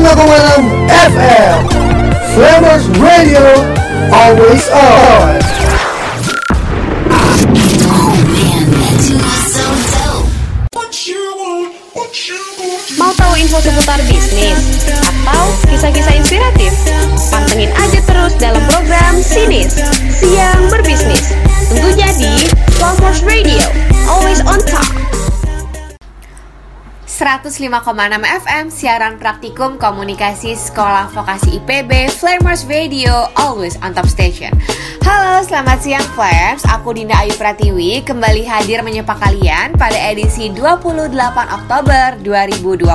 FM Flamers Radio Always on Mau tahu info seputar bisnis atau kisah-kisah inspiratif? Pantengin aja terus dalam program Sinis Siang Berbisnis. 105,6 FM siaran praktikum komunikasi sekolah vokasi IPB Flamers Radio always on top station. Halo, selamat siang Flams. Aku Dinda Ayu Pratiwi kembali hadir menyapa kalian pada edisi 28 Oktober 2020.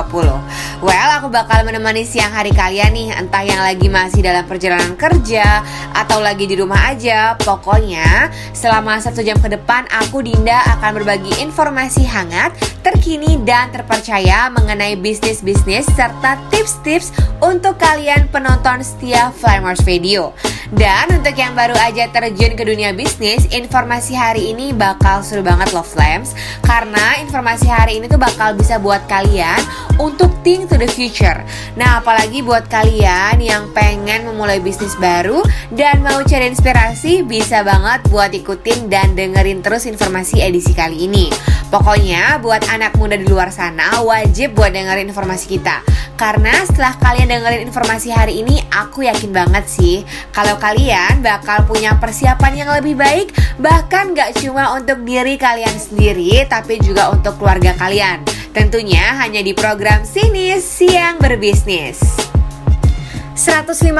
Well, aku bakal menemani siang hari kalian nih, entah yang lagi masih dalam perjalanan kerja atau lagi di rumah aja. Pokoknya, selama satu jam ke depan aku Dinda akan berbagi informasi hangat, terkini dan terpercaya saya mengenai bisnis-bisnis serta tips-tips untuk kalian penonton setia Flymers Video. Dan untuk yang baru aja terjun ke dunia bisnis, informasi hari ini bakal seru banget loh Flams Karena informasi hari ini tuh bakal bisa buat kalian untuk think to the future. Nah apalagi buat kalian yang pengen memulai bisnis baru dan mau cari inspirasi Bisa banget buat ikutin dan dengerin terus informasi edisi kali ini. Pokoknya buat anak muda di luar sana wajib buat dengerin informasi kita. Karena setelah kalian dengerin informasi hari ini Aku yakin banget sih Kalau kalian bakal punya persiapan yang lebih baik Bahkan gak cuma untuk diri kalian sendiri Tapi juga untuk keluarga kalian. Tentunya hanya di program Sinis Siang Berbisnis 105,6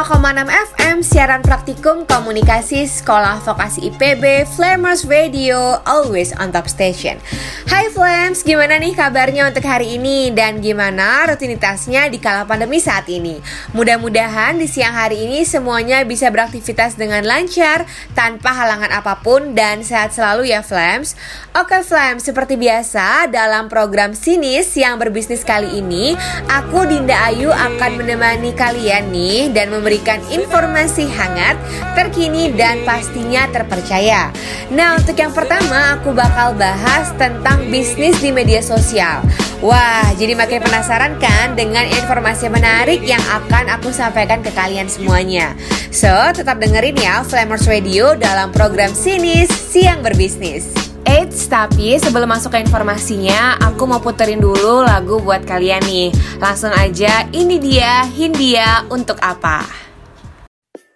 FM siaran praktikum komunikasi sekolah vokasi IPB Flamers Radio always on top station. Hai Flams, gimana nih kabarnya untuk hari ini dan gimana rutinitasnya di kala pandemi saat ini? Mudah-mudahan di siang hari ini semuanya bisa beraktivitas dengan lancar tanpa halangan apa pun dan sehat selalu ya Flams. Oke Flams, seperti biasa dalam program Sinis yang berbisnis kali ini, aku Dinda Ayu akan menemani kalian nih dan memberikan informasi hangat, terkini dan pastinya terpercaya. Nah, untuk yang pertama aku bakal bahas tentang bisnis di media sosial. Wah, jadi makin penasaran kan dengan informasi menarik yang akan aku sampaikan ke kalian semuanya. So, tetap dengerin ya Flamers Radio dalam program Sinis Siang Berbisnis. Eits, tapi sebelum masuk ke informasinya, aku mau puterin dulu lagu buat kalian nih. Langsung aja, ini dia Hindia untuk apa?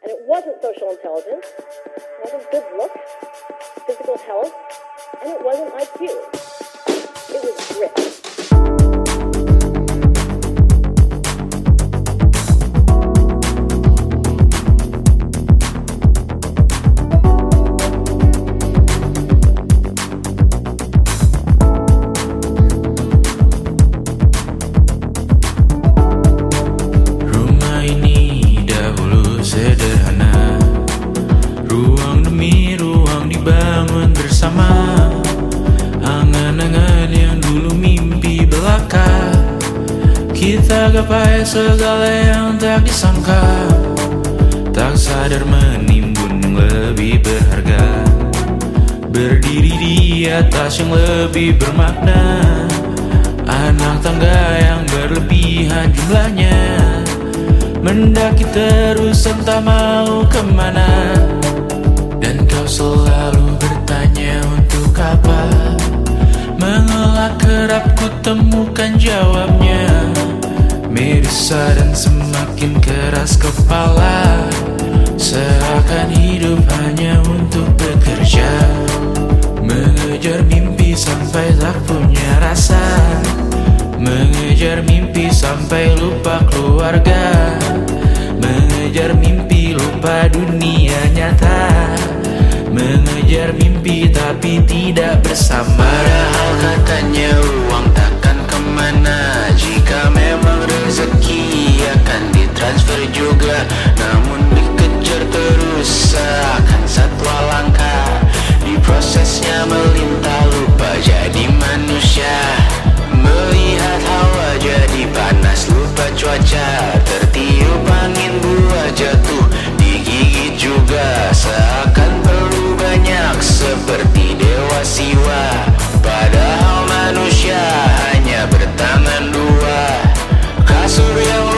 And it wasn't social intelligence, it wasn't good looks, physical health, and it wasn't IQ. It was grit. Gapai segala yang tak disangka. Tak sadar menimbun lebih berharga. Berdiri di atas yang lebih bermakna. Anak tangga yang berlebihan jumlahnya. Mendaki terus entah mau ke mana. Dan kau selalu bertanya untuk apa? Mengelak kerap ku temukan Merisa dan semakin keras kepala. Seakan hidup hanya untuk bekerja. Mengejar mimpi sampai tak punya rasa. Mengejar mimpi sampai lupa keluarga. Mengejar mimpi lupa dunia nyata. Mengejar mimpi tapi tidak bersama. Padahal katanya uang takkan ke mana. Jika memang Melintas lupa jadi manusia. Melihat hawa jadi panas lupa cuaca. Tertiup angin buah jatuh digigit juga. Seakan perlu banyak seperti dewa siwa. Padahal manusia hanya bertangan dua. Kasur yang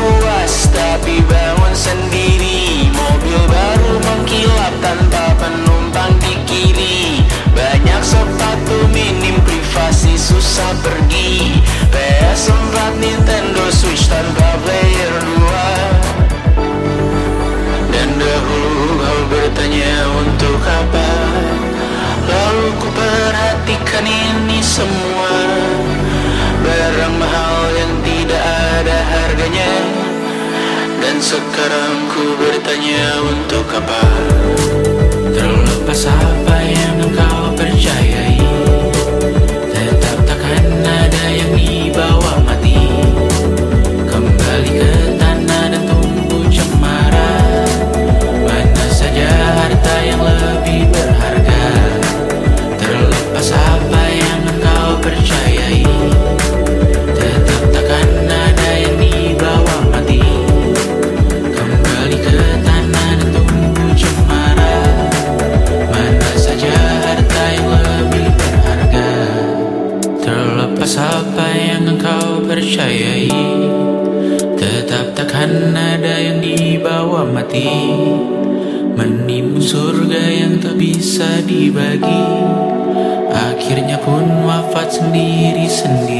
susah pergi. PS4 Nintendo Switch tanpa player 2 Dan dahulu kau bertanya untuk apa? Lalu ku perhatikan ini semua. Barang mahal yang tidak ada harganya. Dan sekarang ku bertanya untuk apa? Terlepas apa yang engkau percayai dibagi. Akhirnya pun wafat sendiri-sendiri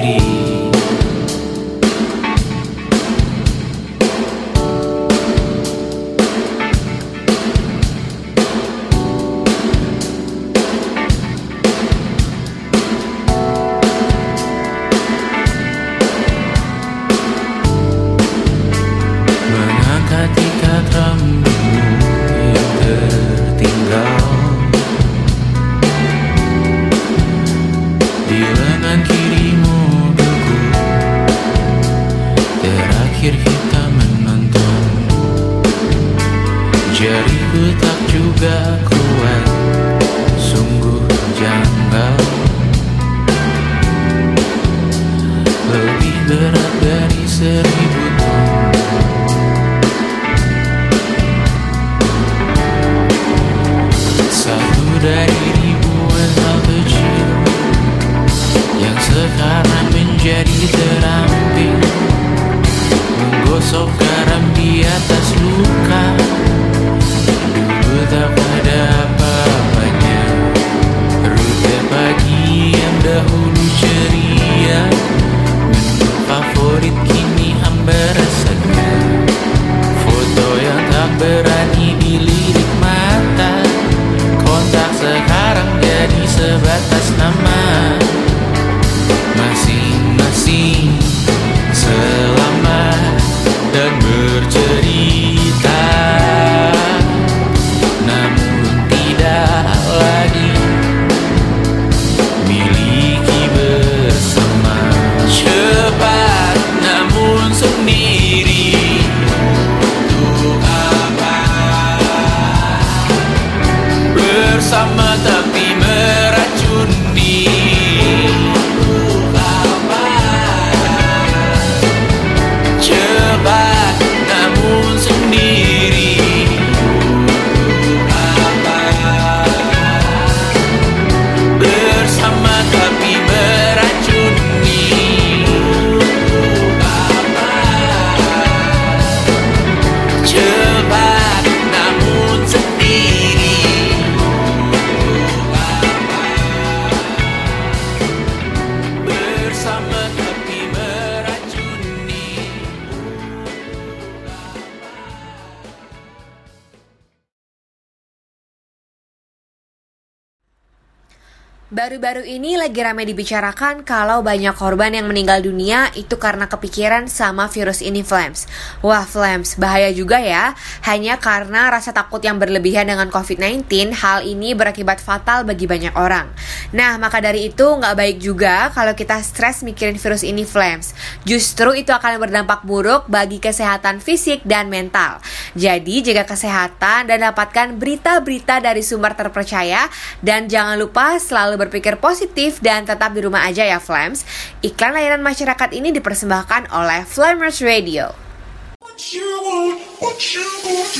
Baru-baru ini lagi ramai dibicarakan kalau banyak korban yang meninggal dunia itu karena kepikiran sama virus ini Flames. Wah Flames, bahaya juga ya. Hanya karena rasa takut yang berlebihan dengan COVID-19, hal ini berakibat fatal bagi banyak orang. Nah, maka dari itu nggak baik juga kalau kita stres mikirin virus ini Flames. Justru itu akan berdampak buruk bagi kesehatan fisik dan mental. Jadi jaga kesehatan dan dapatkan berita-berita dari sumber terpercaya dan jangan lupa selalu berpikir positif dan tetap di rumah aja ya Flames. Iklan layanan masyarakat ini dipersembahkan oleh Flamers Radio.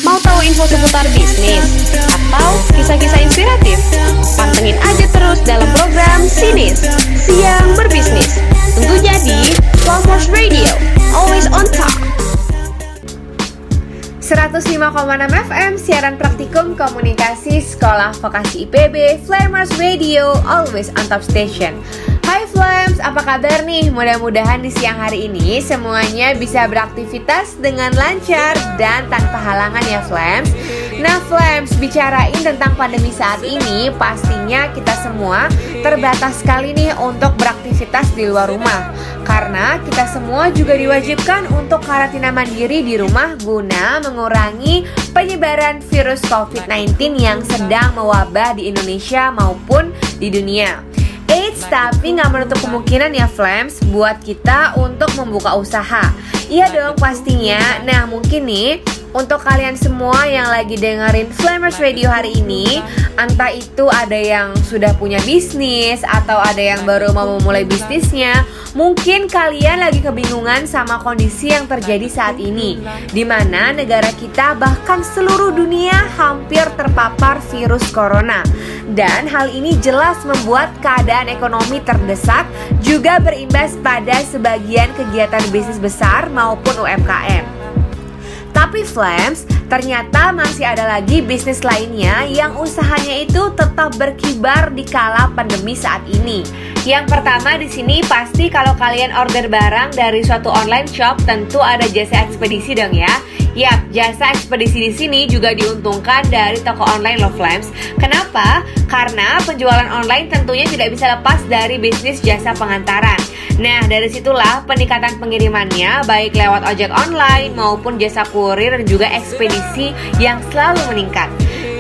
Mau tahu info seputar bisnis atau kisah-kisah inspiratif? Pantengin aja terus dalam program Sinis Siang Berbisnis. Tentunya di Flamers Radio, always on top. 105,6 FM siaran praktikum komunikasi sekolah vokasi IPB Flamers Radio always on top station. Hai Flams, apa kabar nih? Mudah-mudahan di siang hari ini semuanya bisa beraktivitas dengan lancar dan tanpa halangan ya Flams Nah Flams, bicarain tentang pandemi saat ini Pastinya kita semua terbatas sekali nih untuk beraktivitas di luar rumah Karena kita semua juga diwajibkan untuk karantina mandiri di rumah guna mengurangi penyebaran virus COVID-19 yang sedang mewabah di Indonesia maupun di dunia Eits, tapi nggak menutup kemungkinan ya Flams buat kita untuk membuka usaha. Iya dong pastinya. Nah mungkin nih untuk kalian semua yang lagi dengerin Flamers Radio hari ini Entah itu ada yang sudah punya bisnis Atau ada yang baru mau memulai bisnisnya Mungkin kalian lagi kebingungan sama kondisi yang terjadi saat ini Di mana negara kita bahkan seluruh dunia hampir terpapar virus corona. Dan hal ini jelas membuat keadaan ekonomi terdesak Juga berimbas pada sebagian kegiatan bisnis besar maupun UMKM tapi Flams, ternyata masih ada lagi bisnis lainnya yang usahanya itu tetap berkibar di kala pandemi saat ini. Yang pertama di sini pasti kalau kalian order barang dari suatu online shop tentu ada jasa ekspedisi dong ya. Yap, jasa ekspedisi di sini juga diuntungkan dari toko online Love Lamps. Kenapa? Karena penjualan online tentunya tidak bisa lepas dari bisnis jasa pengantaran. Nah, dari situlah peningkatan pengirimannya baik lewat ojek online maupun jasa kurir dan juga ekspedisi yang selalu meningkat.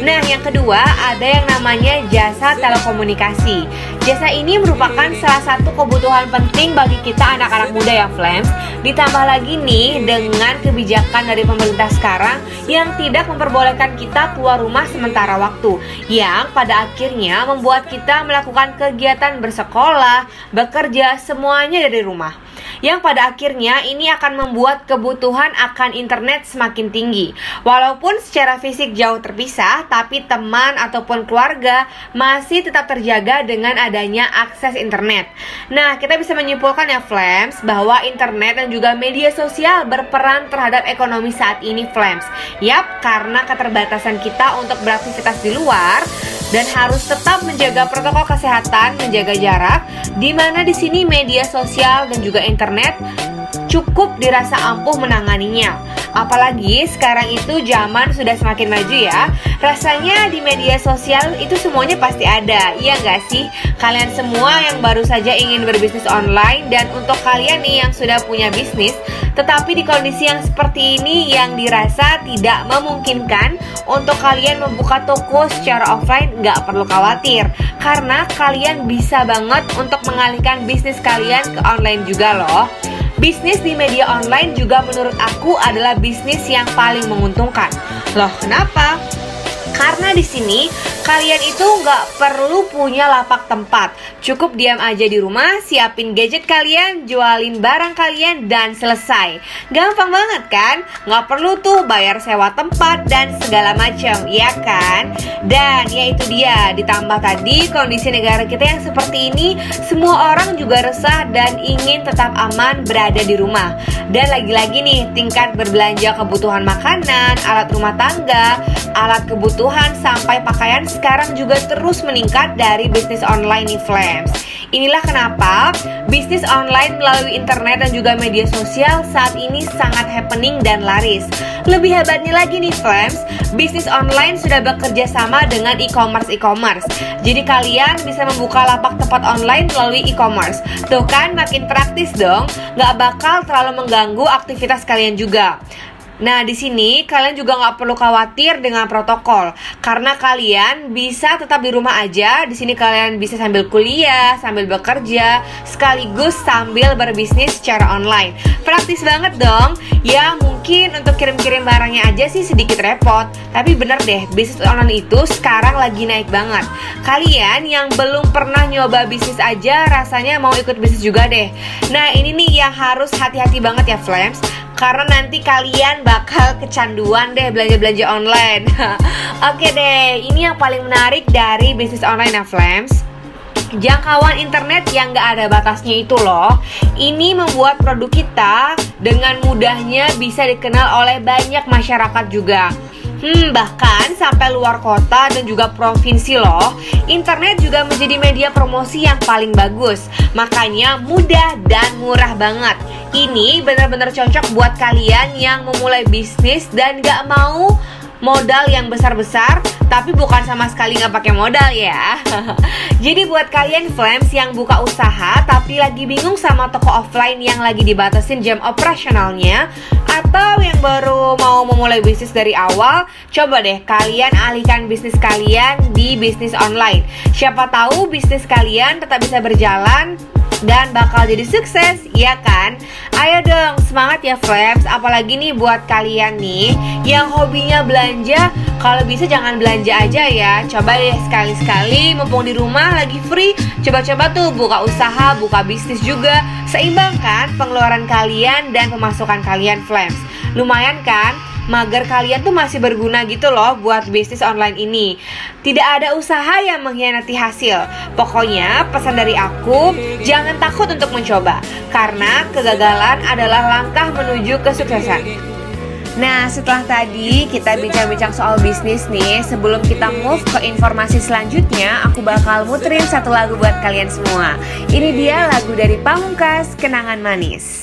Nah, yang kedua ada yang namanya jasa telekomunikasi. Jasa ini merupakan salah satu kebutuhan penting bagi kita anak-anak muda ya Flams. Ditambah lagi nih dengan kebijakan dari pemerintah sekarang yang tidak memperbolehkan kita keluar rumah sementara waktu, yang pada akhirnya membuat kita melakukan kegiatan bersekolah, bekerja semuanya dari rumah yang pada akhirnya ini akan membuat kebutuhan akan internet semakin tinggi. Walaupun secara fisik jauh terpisah, tapi teman ataupun keluarga masih tetap terjaga dengan adanya akses internet. Nah, kita bisa menyimpulkan ya Flams bahwa internet dan juga media sosial berperan terhadap ekonomi saat ini Flams. Yap, karena keterbatasan kita untuk beraktivitas di luar dan harus tetap menjaga protokol kesehatan, menjaga jarak, di mana di sini media sosial dan juga internet cukup dirasa ampuh menanganinya. Apalagi sekarang itu zaman sudah semakin maju ya Rasanya di media sosial itu semuanya pasti ada Iya nggak sih? Kalian semua yang baru saja ingin berbisnis online Dan untuk kalian nih yang sudah punya bisnis Tetapi di kondisi yang seperti ini Yang dirasa tidak memungkinkan Untuk kalian membuka toko secara offline nggak perlu khawatir Karena kalian bisa banget untuk mengalihkan bisnis kalian ke online juga loh Bisnis di media online juga menurut aku adalah bisnis yang paling menguntungkan. Loh, kenapa? Karena di sini kalian itu nggak perlu punya lapak tempat. Cukup diam aja di rumah, siapin gadget kalian, jualin barang kalian, dan selesai. Gampang banget kan? Nggak perlu tuh bayar sewa tempat dan segala macam, ya kan? Dan ya itu dia, ditambah tadi kondisi negara kita yang seperti ini, semua orang juga resah dan ingin tetap aman berada di rumah. Dan lagi-lagi nih, tingkat berbelanja kebutuhan makanan, alat rumah tangga, alat kebutuhan sampai pakaian sekarang juga terus meningkat dari bisnis online nih Flams. Inilah kenapa bisnis online melalui internet dan juga media sosial saat ini sangat happening dan laris. Lebih hebatnya lagi nih Flams, bisnis online sudah bekerja sama dengan e-commerce e-commerce. Jadi kalian bisa membuka lapak tempat online melalui e-commerce. Tuh kan makin praktis dong, nggak bakal terlalu mengganggu aktivitas kalian juga. Nah, di sini kalian juga nggak perlu khawatir dengan protokol karena kalian bisa tetap di rumah aja. Di sini kalian bisa sambil kuliah, sambil bekerja, sekaligus sambil berbisnis secara online. Praktis banget dong. Ya, mungkin untuk kirim-kirim barangnya aja sih sedikit repot, tapi bener deh, bisnis online itu sekarang lagi naik banget. Kalian yang belum pernah nyoba bisnis aja rasanya mau ikut bisnis juga deh. Nah, ini nih yang harus hati-hati banget ya, Flames karena nanti kalian bakal kecanduan deh belanja-belanja online. Oke deh, ini yang paling menarik dari bisnis online ya Flams. Jangkauan internet yang gak ada batasnya itu loh Ini membuat produk kita dengan mudahnya bisa dikenal oleh banyak masyarakat juga Hmm, bahkan sampai luar kota dan juga provinsi loh, internet juga menjadi media promosi yang paling bagus. Makanya mudah dan murah banget. Ini benar-benar cocok buat kalian yang memulai bisnis dan gak mau modal yang besar-besar tapi bukan sama sekali nggak pakai modal ya. Jadi buat kalian flames yang buka usaha tapi lagi bingung sama toko offline yang lagi dibatasin jam operasionalnya atau yang baru mau memulai bisnis dari awal coba deh kalian alihkan bisnis kalian di bisnis online. Siapa tahu bisnis kalian tetap bisa berjalan dan bakal jadi sukses, ya kan? Ayo dong, semangat ya Flames Apalagi nih buat kalian nih yang hobinya belanja. Kalau bisa jangan belanja aja ya. Coba deh sekali-sekali mumpung di rumah lagi free Coba-coba tuh buka usaha, buka bisnis juga. Seimbangkan pengeluaran kalian dan pemasukan kalian Flames Lumayan kan? Mager kalian tuh masih berguna gitu loh buat bisnis online ini. Tidak ada usaha yang mengkhianati hasil. Pokoknya pesan dari aku, jangan takut untuk mencoba karena kegagalan adalah langkah menuju kesuksesan. Nah, setelah tadi kita bincang-bincang soal bisnis nih, sebelum kita move ke informasi selanjutnya, aku bakal muterin satu lagu buat kalian semua. Ini dia lagu dari Pamungkas, Kenangan Manis.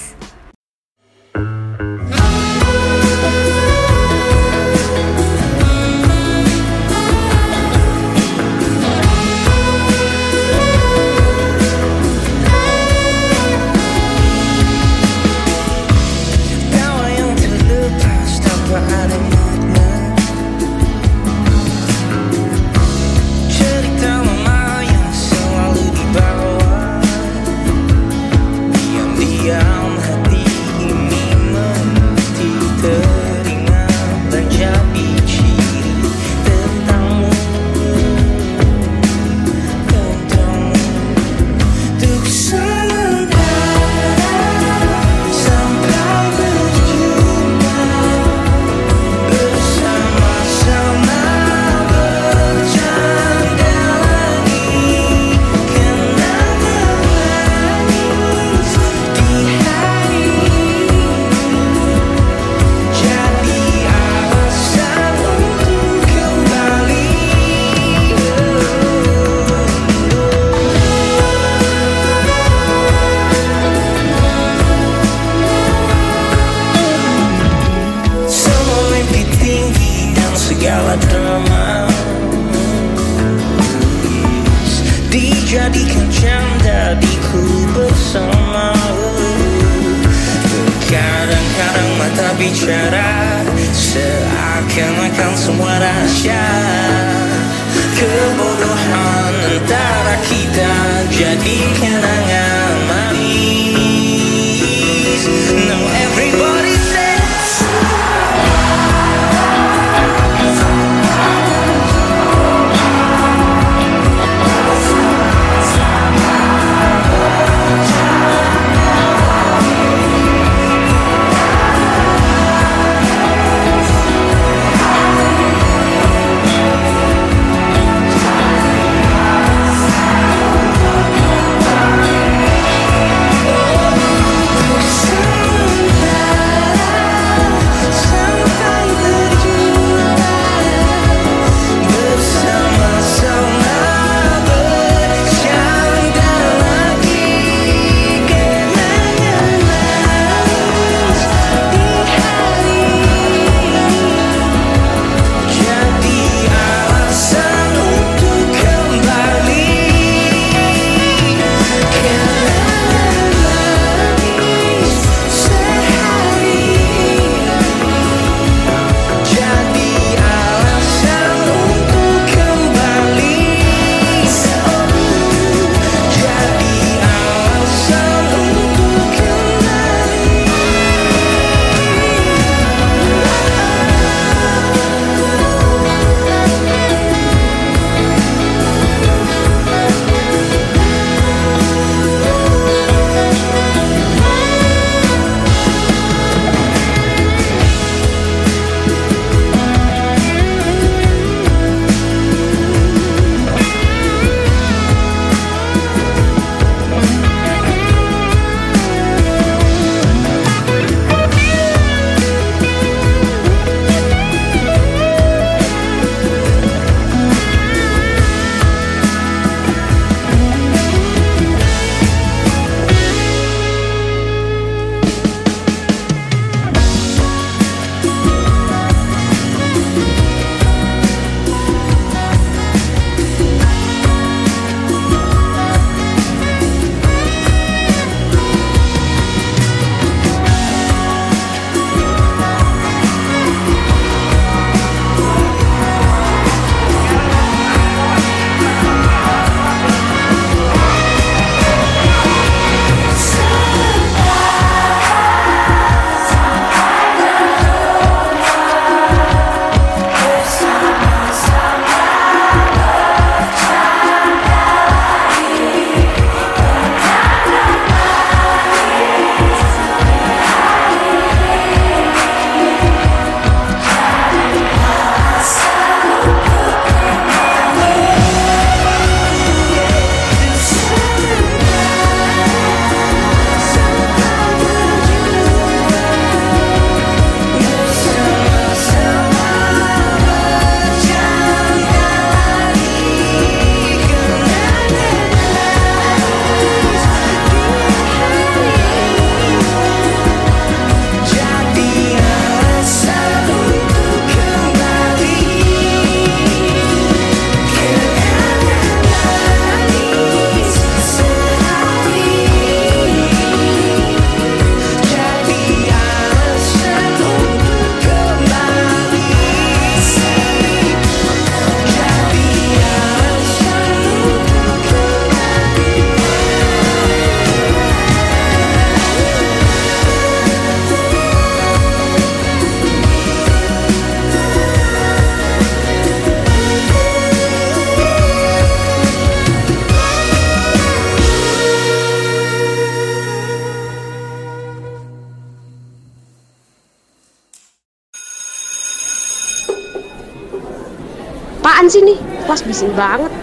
Sih nih? Kelas bising banget.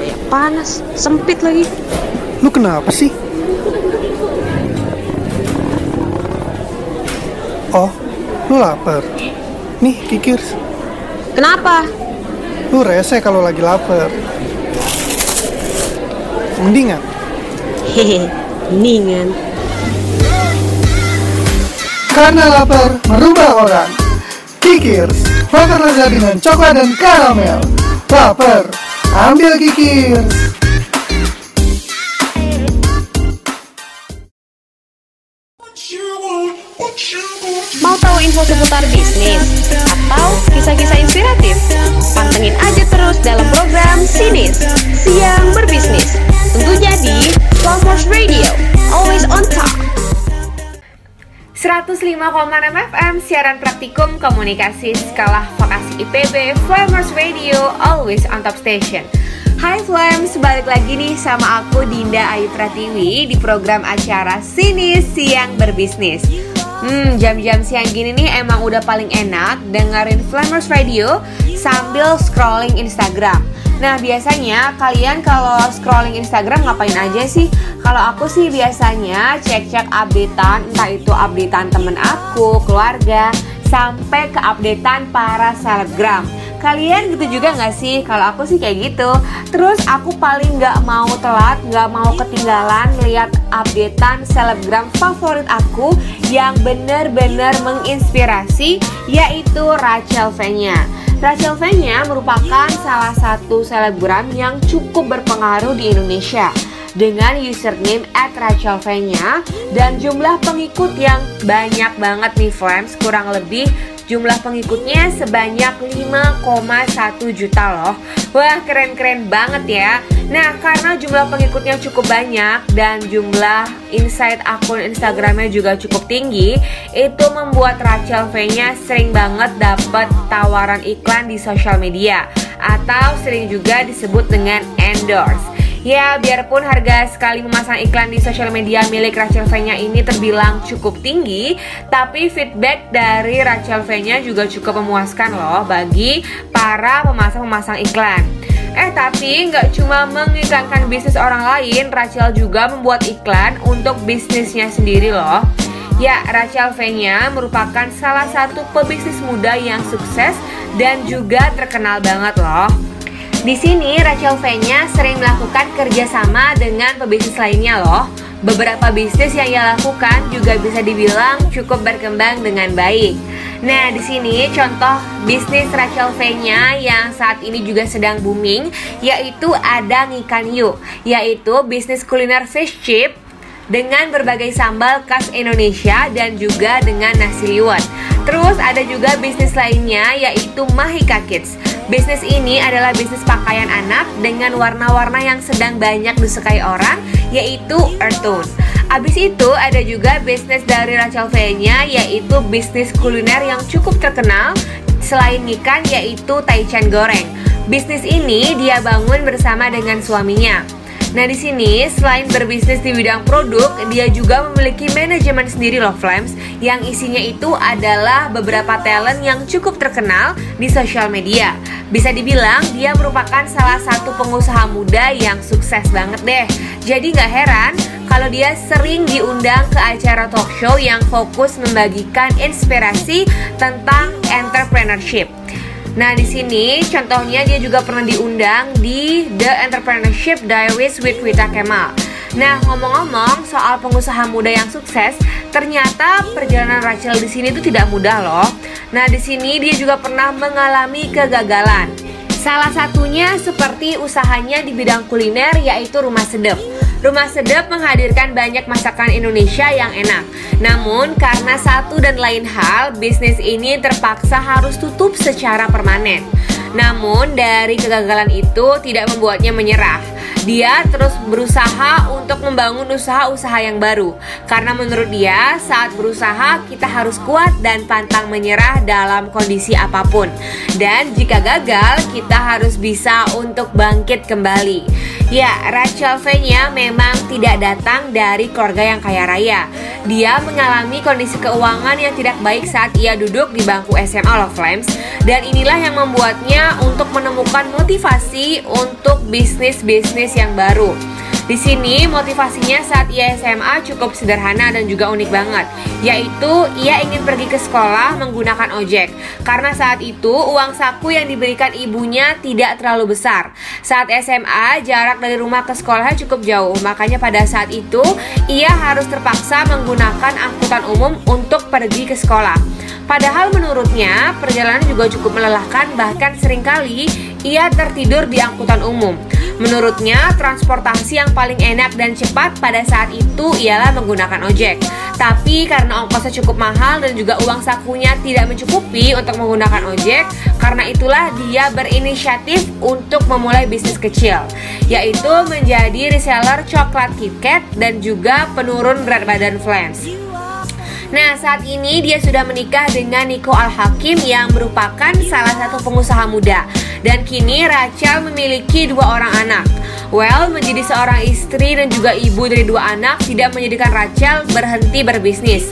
Kayak panas, sempit lagi. Lu kenapa sih? Oh, lu lapar. Nih, kikir. Kenapa? Lu rese kalau lagi lapar. Mendingan. Hehe, mendingan. Karena lapar merubah orang. Kikirs, wafer lezat dengan coklat dan karamel. Lapar, ambil Kikirs. Mau tahu info seputar bisnis atau kisah-kisah inspiratif? Pantengin aja terus dalam program Sinis, Siang Berbisnis. Tentunya di Commerce Radio, always on top. 105,6 FM siaran praktikum komunikasi skala vokasi IPB Flamers Radio always on top station. Hai Flams, balik lagi nih sama aku Dinda Ayu Pratiwi di program acara Sini Siang Berbisnis. Hmm, jam-jam siang gini nih emang udah paling enak dengerin Flamers Radio sambil scrolling Instagram. Nah biasanya kalian kalau scrolling Instagram ngapain aja sih? Kalau aku sih biasanya cek-cek updatean entah itu updatean temen aku, keluarga, sampai ke updatean para selebgram. Kalian gitu juga nggak sih? Kalau aku sih kayak gitu. Terus aku paling nggak mau telat, nggak mau ketinggalan lihat updatean selebgram favorit aku yang bener-bener menginspirasi, yaitu Rachel V-nya. Rachel V-nya merupakan salah satu selebgram yang cukup berpengaruh di Indonesia dengan username at Rachel V-nya dan jumlah pengikut yang banyak banget nih Flams kurang lebih Jumlah pengikutnya sebanyak 5,1 juta loh. Wah keren-keren banget ya. Nah karena jumlah pengikutnya cukup banyak Dan jumlah insight akun Instagramnya juga cukup tinggi Itu membuat Rachel V-nya sering banget dapat tawaran iklan di sosial media Atau sering juga disebut dengan endorse Ya, biarpun harga sekali memasang iklan di sosial media milik Rachel V-nya ini terbilang cukup tinggi, tapi feedback dari Rachel V-nya juga cukup memuaskan loh bagi para pemasang-pemasang iklan. Eh tapi nggak cuma mengiklankan bisnis orang lain, Rachel juga membuat iklan untuk bisnisnya sendiri loh. Ya, Rachel V-nya merupakan salah satu pebisnis muda yang sukses dan juga terkenal banget loh. Di sini Rachel V-nya sering melakukan kerjasama dengan pebisnis lainnya loh. Beberapa bisnis yang ia lakukan juga bisa dibilang cukup berkembang dengan baik. Nah, di sini contoh bisnis Rachel V-nya yang saat ini juga sedang booming yaitu ada Ngikan Yu, yaitu bisnis kuliner fish chip dengan berbagai sambal khas Indonesia dan juga dengan nasi liwet. Terus ada juga bisnis lainnya yaitu Mahika Kids. Bisnis ini adalah bisnis pakaian anak dengan warna-warna yang sedang banyak disukai orang yaitu earth tone. Abis itu ada juga bisnis dari Rachel V-nya yaitu bisnis kuliner yang cukup terkenal selain ikan yaitu taichan goreng. Bisnis ini dia bangun bersama dengan suaminya. Nah di sini selain berbisnis di bidang produk, dia juga memiliki manajemen sendiri loh Flames yang isinya itu adalah beberapa talent yang cukup terkenal di sosial media. Bisa dibilang dia merupakan salah satu pengusaha muda yang sukses banget deh. Jadi nggak heran kalau dia sering diundang ke acara talk show yang fokus membagikan inspirasi tentang entrepreneurship. Nah, di sini contohnya dia juga pernah diundang di The Entrepreneurship Diaries with Wita Kemal. Nah, ngomong-ngomong soal pengusaha muda yang sukses, ternyata perjalanan Rachel di sini itu tidak mudah loh. Nah, di sini dia juga pernah mengalami kegagalan. Salah satunya seperti usahanya di bidang kuliner yaitu Rumah Sedep. Rumah Sedep menghadirkan banyak masakan Indonesia yang enak. Namun karena satu dan lain hal, bisnis ini terpaksa harus tutup secara permanen. Namun dari kegagalan itu tidak membuatnya menyerah. Dia terus berusaha untuk membangun usaha-usaha yang baru. Karena menurut dia, saat berusaha kita harus kuat dan pantang menyerah dalam kondisi apa pun. Dan jika gagal, kita harus bisa untuk bangkit kembali. Ya, Rachel V-nya memang tidak datang dari keluarga yang kaya raya. dia mengalami kondisi keuangan yang tidak baik saat ia duduk di bangku SMA Love Flames dan inilah yang membuatnya untuk menemukan motivasi untuk bisnis-bisnis yang baru. Di sini motivasinya saat ia SMA cukup sederhana dan juga unik banget, yaitu ia ingin pergi ke sekolah menggunakan ojek. Karena saat itu uang saku yang diberikan ibunya tidak terlalu besar. Saat SMA jarak dari rumah ke sekolah cukup jauh, makanya pada saat itu ia harus terpaksa menggunakan angkutan umum untuk pergi ke sekolah. Padahal menurutnya perjalanan juga cukup melelahkan bahkan sering kali ia tertidur di angkutan umum. Menurutnya transportasi yang paling enak dan cepat pada saat itu ialah menggunakan ojek. Tapi karena ongkosnya cukup mahal dan juga uang sakunya tidak mencukupi untuk menggunakan ojek, karena itulah dia berinisiatif untuk memulai bisnis kecil, yaitu menjadi reseller coklat KitKat dan juga penurun berat badan Flans. Nah, saat ini dia sudah menikah dengan Niko Al-Hakim yang merupakan salah satu pengusaha muda. Dan kini Rachel memiliki dua orang anak. Well, menjadi seorang istri dan juga ibu dari dua anak tidak menjadikan Rachel berhenti berbisnis.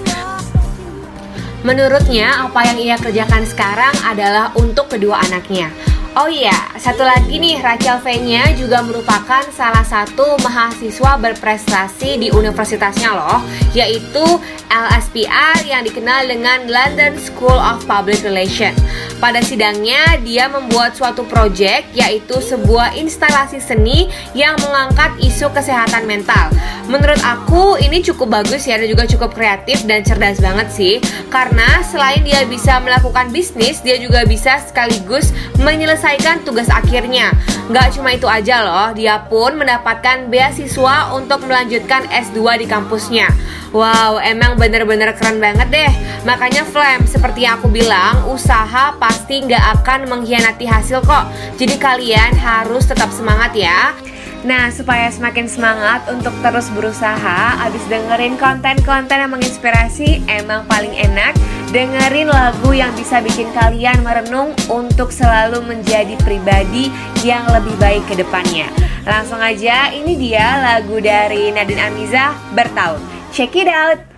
Menurutnya, apa yang ia kerjakan sekarang adalah untuk kedua anaknya. Oh iya, satu lagi nih, Rachel V-nya juga merupakan salah satu mahasiswa berprestasi di universitasnya loh, yaitu LSPR yang dikenal dengan London School of Public Relations. Pada sidangnya, dia membuat suatu proyek yaitu sebuah instalasi seni yang mengangkat isu kesehatan mental. Menurut aku ini cukup bagus ya dan juga cukup kreatif dan cerdas banget sih. Karena selain dia bisa melakukan bisnis, dia juga bisa sekaligus menyelesaikan tugas akhirnya. Gak cuma itu aja loh, dia pun mendapatkan beasiswa untuk melanjutkan S2 di kampusnya. Wow, emang bener-bener keren banget deh. Makanya Flam, seperti yang aku bilang, usaha pasti nggak akan mengkhianati hasil kok Jadi kalian harus tetap semangat ya Nah, supaya semakin semangat untuk terus berusaha, abis dengerin konten-konten yang menginspirasi, emang paling enak dengerin lagu yang bisa bikin kalian merenung untuk selalu menjadi pribadi yang lebih baik ke depannya. Langsung aja, ini dia lagu dari Nadine Amiza, Bertahun. Check it out!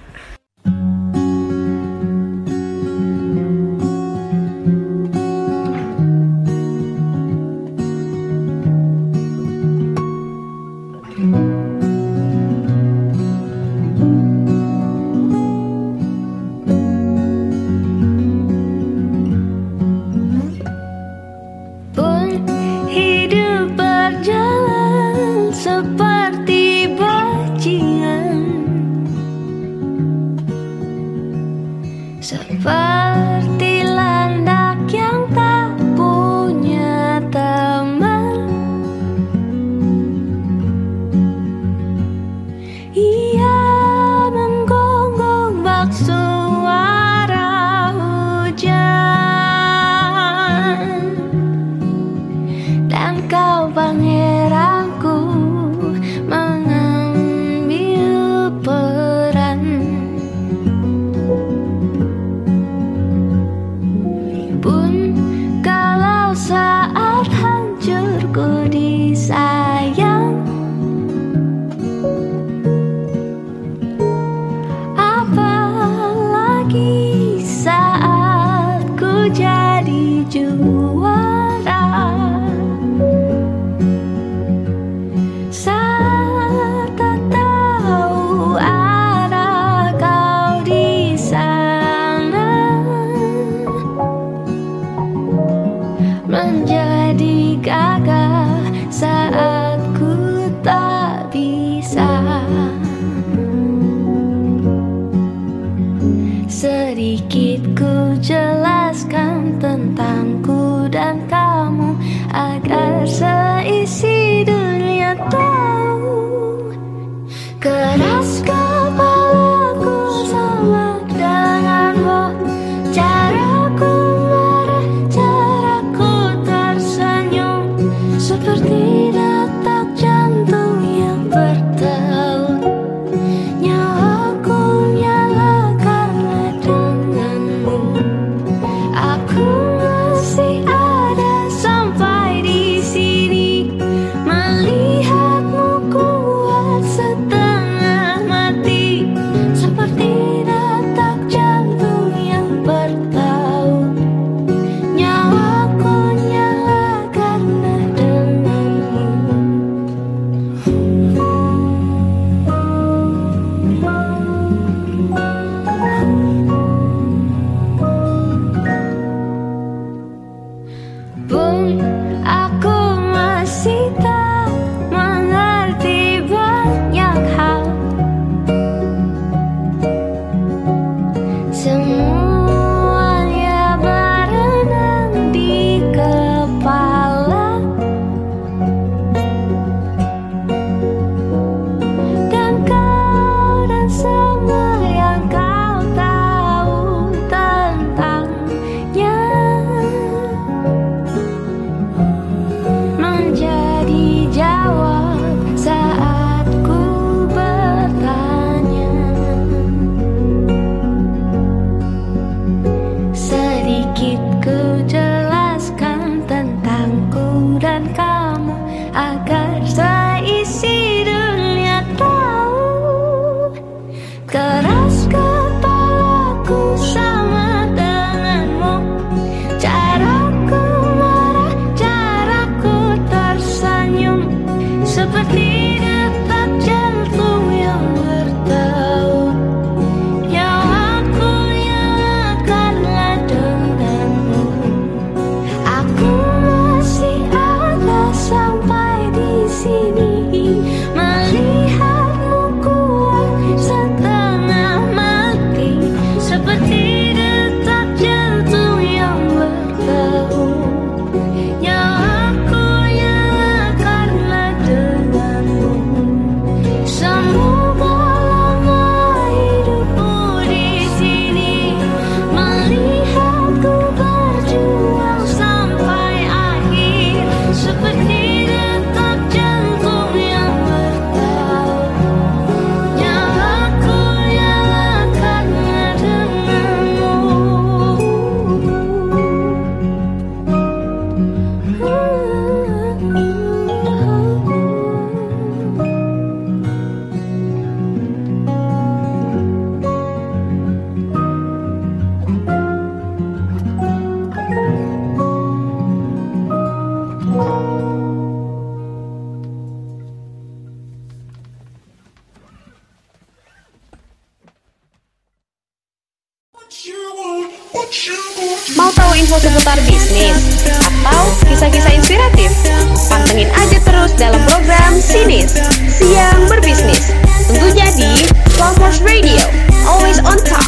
Flowers Radio, always on top.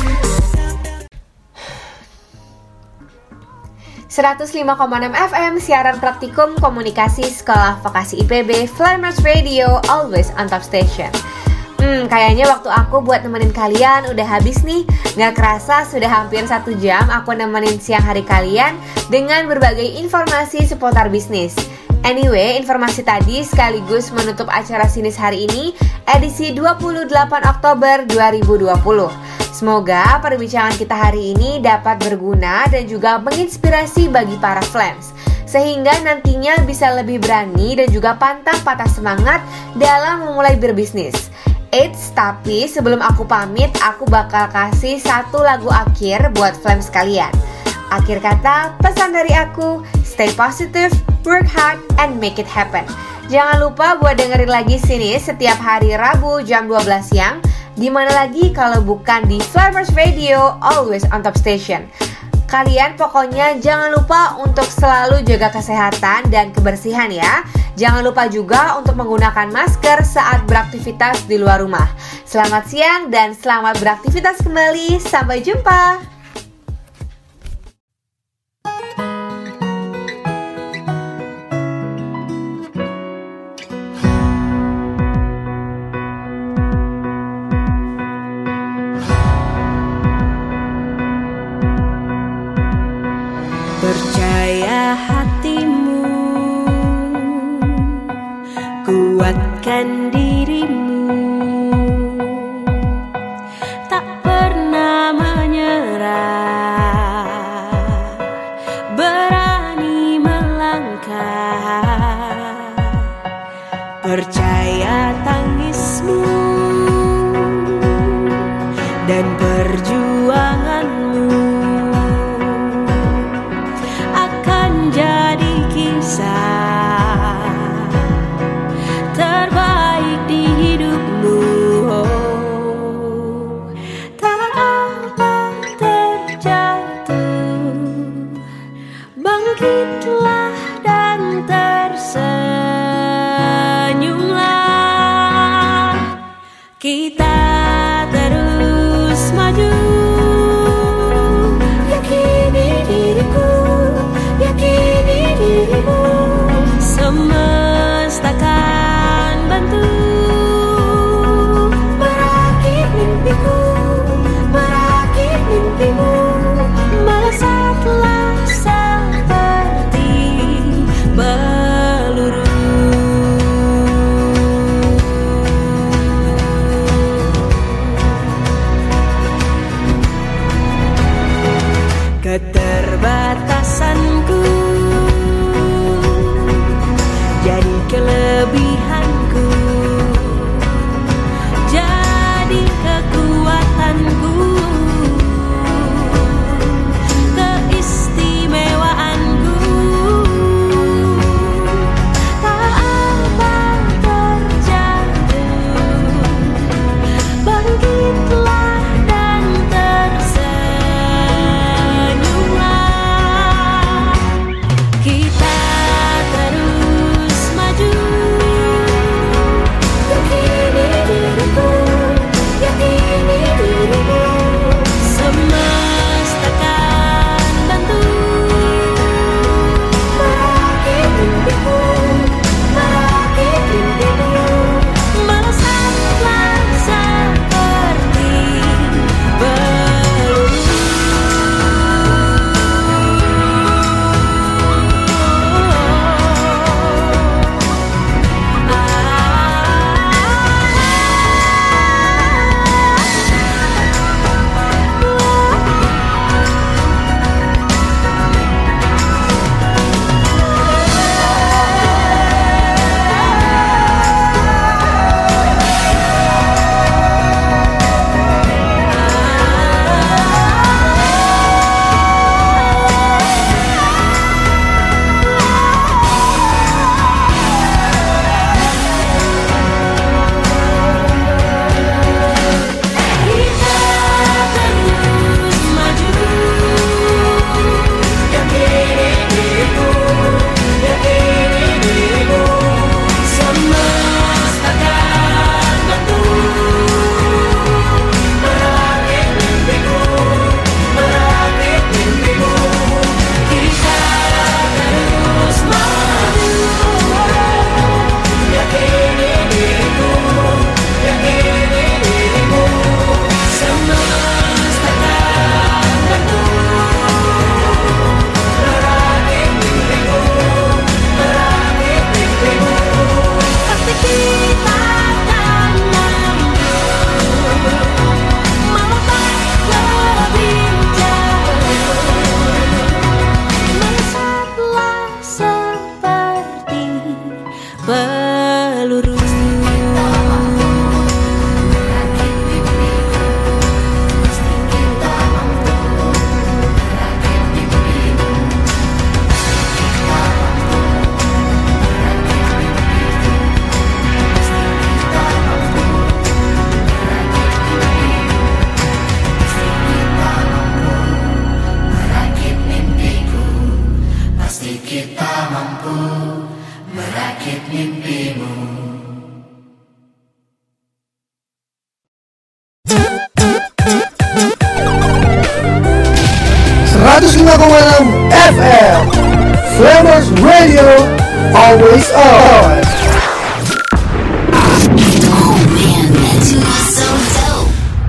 105,6 FM siaran praktikum komunikasi sekolah vokasi IPB Flamers Radio always on top station. Hmm, kayaknya waktu aku buat nemenin kalian udah habis nih Gak kerasa sudah hampir satu jam aku nemenin siang hari kalian Dengan berbagai informasi seputar bisnis Anyway, informasi tadi sekaligus menutup acara Sinis hari ini Edisi 28 Oktober 2020 Semoga perbincangan kita hari ini dapat berguna dan juga menginspirasi bagi para flams sehingga nantinya bisa lebih berani dan juga pantang patah semangat dalam memulai berbisnis. Eits, tapi sebelum aku pamit, aku bakal kasih satu lagu akhir buat flams kalian. Akhir kata, pesan dari aku, stay positive, work hard, and make it happen. Jangan lupa buat dengerin lagi sini setiap hari Rabu jam 12 siang. Di mana lagi kalau bukan di Flavors Radio, always on top station. Kalian pokoknya jangan lupa untuk selalu jaga kesehatan dan kebersihan ya. Jangan lupa juga untuk menggunakan masker saat beraktivitas di luar rumah. Selamat siang dan selamat beraktivitas kembali. Sampai jumpa.